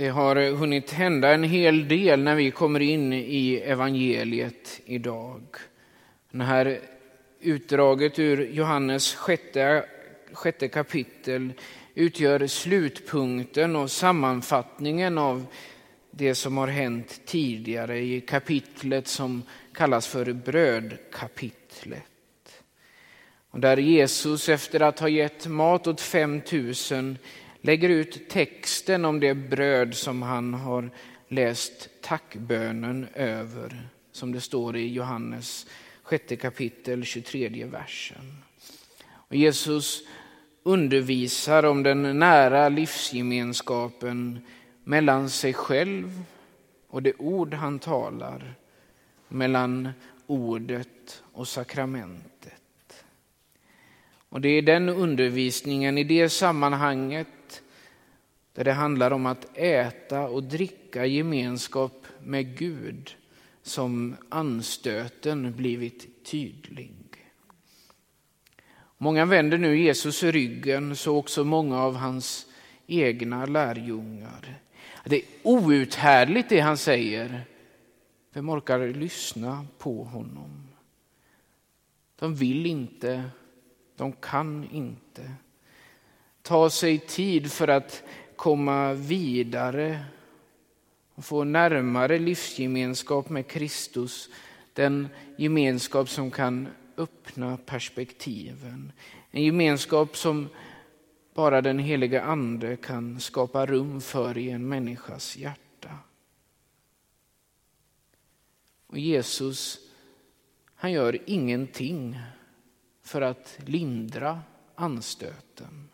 Det har eh, hunnit hända en hel del när vi kommer in i evangeliet idag. Det här utdraget ur Johannes sjätte, sjätte kapitel utgör slutpunkten och sammanfattningen av det som har hänt tidigare i kapitlet som kallas för brödkapitlet. Och där Jesus efter att ha gett mat åt 5000 lägger ut texten om det bröd som han har läst tackbönen över, som det står i Johannes 6 kapitel 23 versen. Och Jesus undervisar om den nära livsgemenskapen mellan sig själv och det ord han talar, mellan ordet och sakramentet. Och det är den undervisningen i det sammanhanget där det handlar om att äta och dricka gemenskap med Gud som anstöten blivit tydlig. Många vänder nu Jesus ryggen, så också många av hans egna lärjungar. Det är outhärdligt det han säger. Vem orkar lyssna på honom? De vill inte, de kan inte ta sig tid för att komma vidare och få närmare livsgemenskap med Kristus. Den gemenskap som kan öppna perspektiven. En gemenskap som bara den heliga ande kan skapa rum för i en människas hjärta. Och Jesus, han gör ingenting för att lindra anstöten.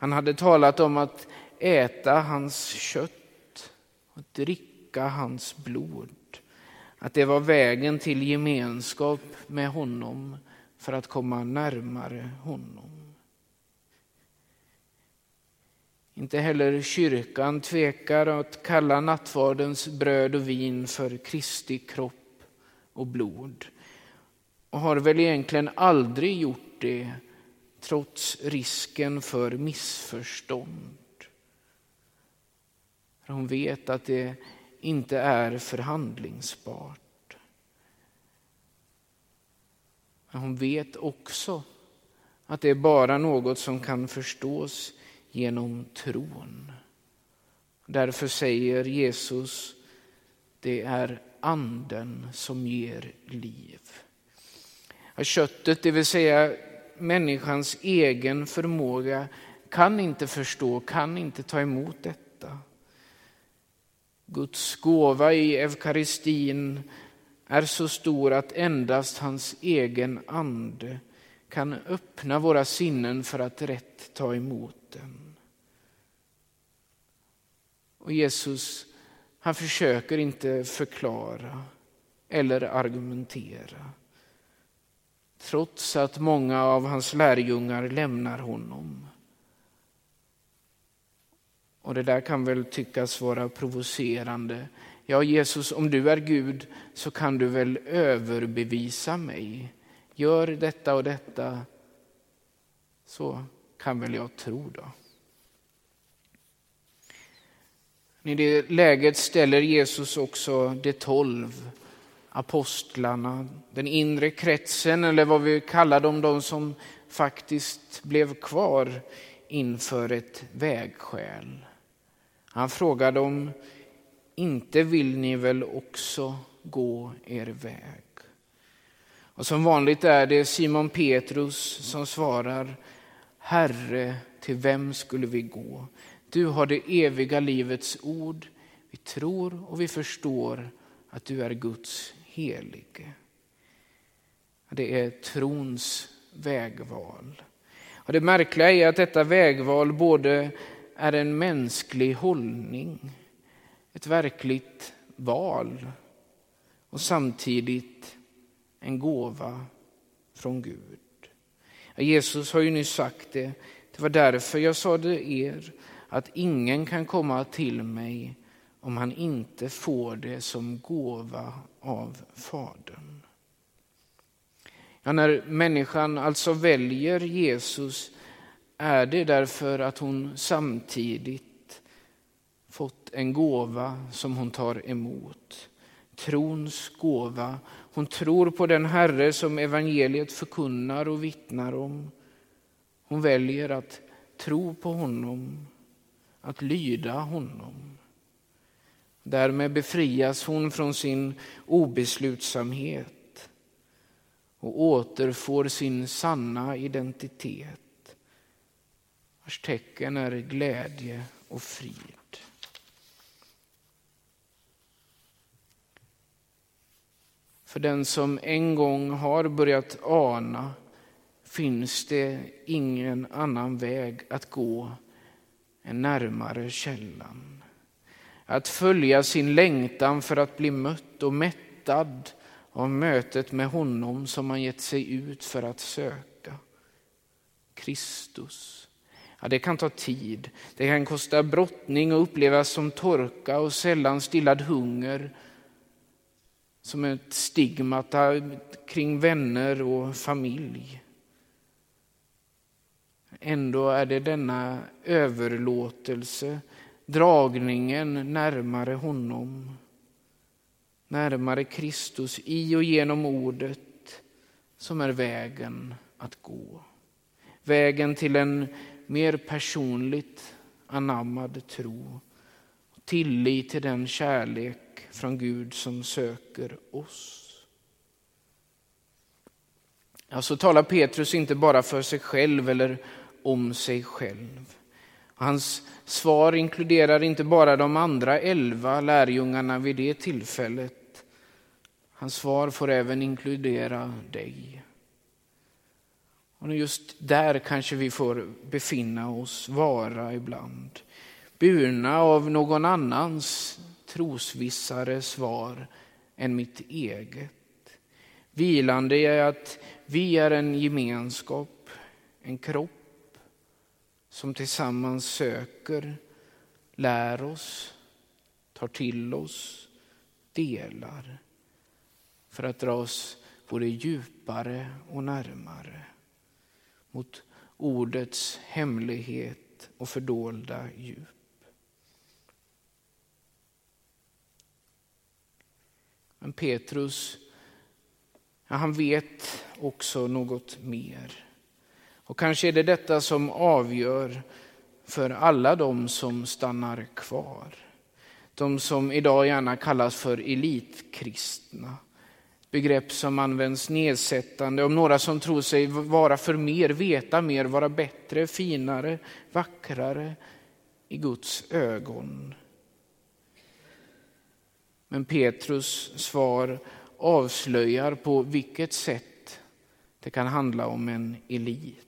Han hade talat om att äta hans kött och dricka hans blod. Att det var vägen till gemenskap med honom för att komma närmare honom. Inte heller kyrkan tvekar att kalla nattvardens bröd och vin för Kristi kropp och blod. Och har väl egentligen aldrig gjort det trots risken för missförstånd. Hon vet att det inte är förhandlingsbart. Men hon vet också att det är bara något som kan förstås genom tron. Därför säger Jesus, det är anden som ger liv. Köttet, det vill säga människans egen förmåga kan inte förstå, kan inte ta emot detta. Guds gåva i eukaristin är så stor att endast hans egen ande kan öppna våra sinnen för att rätt ta emot den. Och Jesus, han försöker inte förklara eller argumentera trots att många av hans lärjungar lämnar honom. Och det där kan väl tyckas vara provocerande. Ja, Jesus, om du är Gud så kan du väl överbevisa mig. Gör detta och detta, så kan väl jag tro då. I det läget ställer Jesus också de tolv apostlarna, den inre kretsen eller vad vi kallar dem, de som faktiskt blev kvar inför ett vägskäl. Han frågar dem, inte vill ni väl också gå er väg? Och som vanligt är det Simon Petrus som svarar, Herre, till vem skulle vi gå? Du har det eviga livets ord. Vi tror och vi förstår att du är Guds helige. Det är trons vägval. Och det märkliga är att detta vägval både är en mänsklig hållning, ett verkligt val och samtidigt en gåva från Gud. Jesus har ju nyss sagt det, det var därför jag sade er att ingen kan komma till mig om han inte får det som gåva av Fadern. Ja, när människan alltså väljer Jesus är det därför att hon samtidigt fått en gåva som hon tar emot. Trons gåva. Hon tror på den Herre som evangeliet förkunnar och vittnar om. Hon väljer att tro på honom, att lyda honom. Därmed befrias hon från sin obeslutsamhet och återfår sin sanna identitet vars tecken är glädje och frid. För den som en gång har börjat ana finns det ingen annan väg att gå än närmare källan. Att följa sin längtan för att bli mött och mättad av mötet med honom som man gett sig ut för att söka. Kristus. Ja, det kan ta tid. Det kan kosta brottning och upplevas som torka och sällan stillad hunger som ett stigmata kring vänner och familj. Ändå är det denna överlåtelse, dragningen närmare honom, närmare Kristus i och genom ordet som är vägen att gå. Vägen till en mer personligt anammad tro. Tillit till den kärlek från Gud som söker oss. Ja, så talar Petrus inte bara för sig själv eller om sig själv. Hans svar inkluderar inte bara de andra elva lärjungarna vid det tillfället. Hans svar får även inkludera dig. Och just där kanske vi får befinna oss, vara ibland. Burna av någon annans trosvissare svar än mitt eget. Vilande i att vi är en gemenskap, en kropp som tillsammans söker, lär oss, tar till oss, delar för att dra oss både djupare och närmare mot ordets hemlighet och fördolda djup. Men Petrus, ja, han vet också något mer. Och kanske är det detta som avgör för alla de som stannar kvar. De som idag gärna kallas för elitkristna. Begrepp som används nedsättande om några som tror sig vara för mer, veta mer, vara bättre, finare, vackrare i Guds ögon. Men Petrus svar avslöjar på vilket sätt det kan handla om en elit.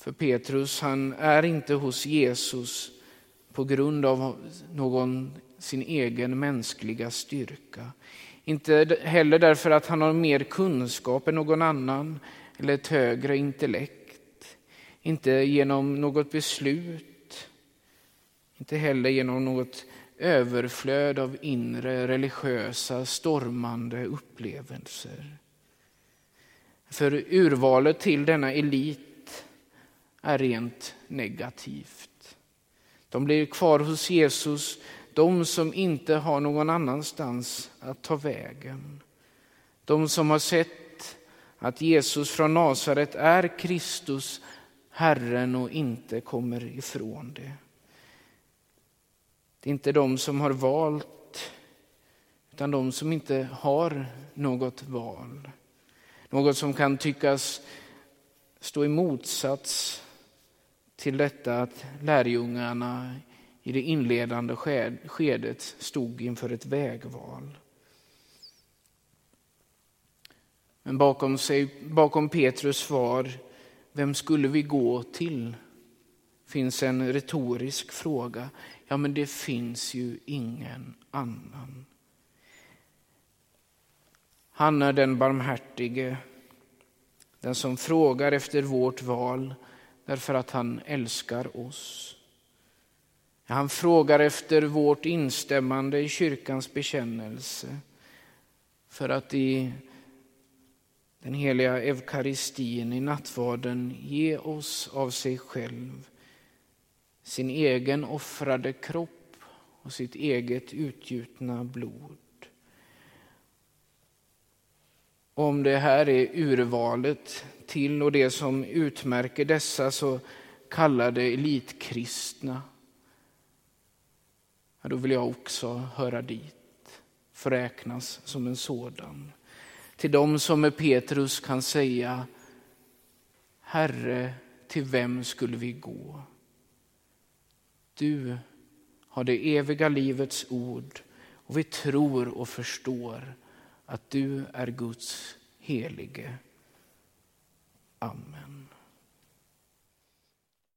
För Petrus han är inte hos Jesus på grund av någon sin egen mänskliga styrka. Inte heller därför att han har mer kunskap än någon annan eller ett högre intellekt. Inte genom något beslut inte heller genom något överflöd av inre religiösa stormande upplevelser. För urvalet till denna elit är rent negativt. De blir kvar hos Jesus, de som inte har någon annanstans att ta vägen. De som har sett att Jesus från Nasaret är Kristus, Herren och inte kommer ifrån det. Det är inte de som har valt, utan de som inte har något val. Något som kan tyckas stå i motsats till detta att lärjungarna i det inledande skedet stod inför ett vägval. Men bakom, sig, bakom Petrus svar, vem skulle vi gå till? finns en retorisk fråga. Ja, men det finns ju ingen annan. Han är den barmhärtige, den som frågar efter vårt val därför att han älskar oss. Han frågar efter vårt instämmande i kyrkans bekännelse för att i den heliga eukaristin, i nattvarden, ge oss av sig själv sin egen offrade kropp och sitt eget utgjutna blod. Om det här är urvalet till och det som utmärker dessa så kallade elitkristna, ja, då vill jag också höra dit, förräknas som en sådan. Till dem som med Petrus kan säga, Herre, till vem skulle vi gå? Du har det eviga livets ord och vi tror och förstår att du är Guds helige. Amen.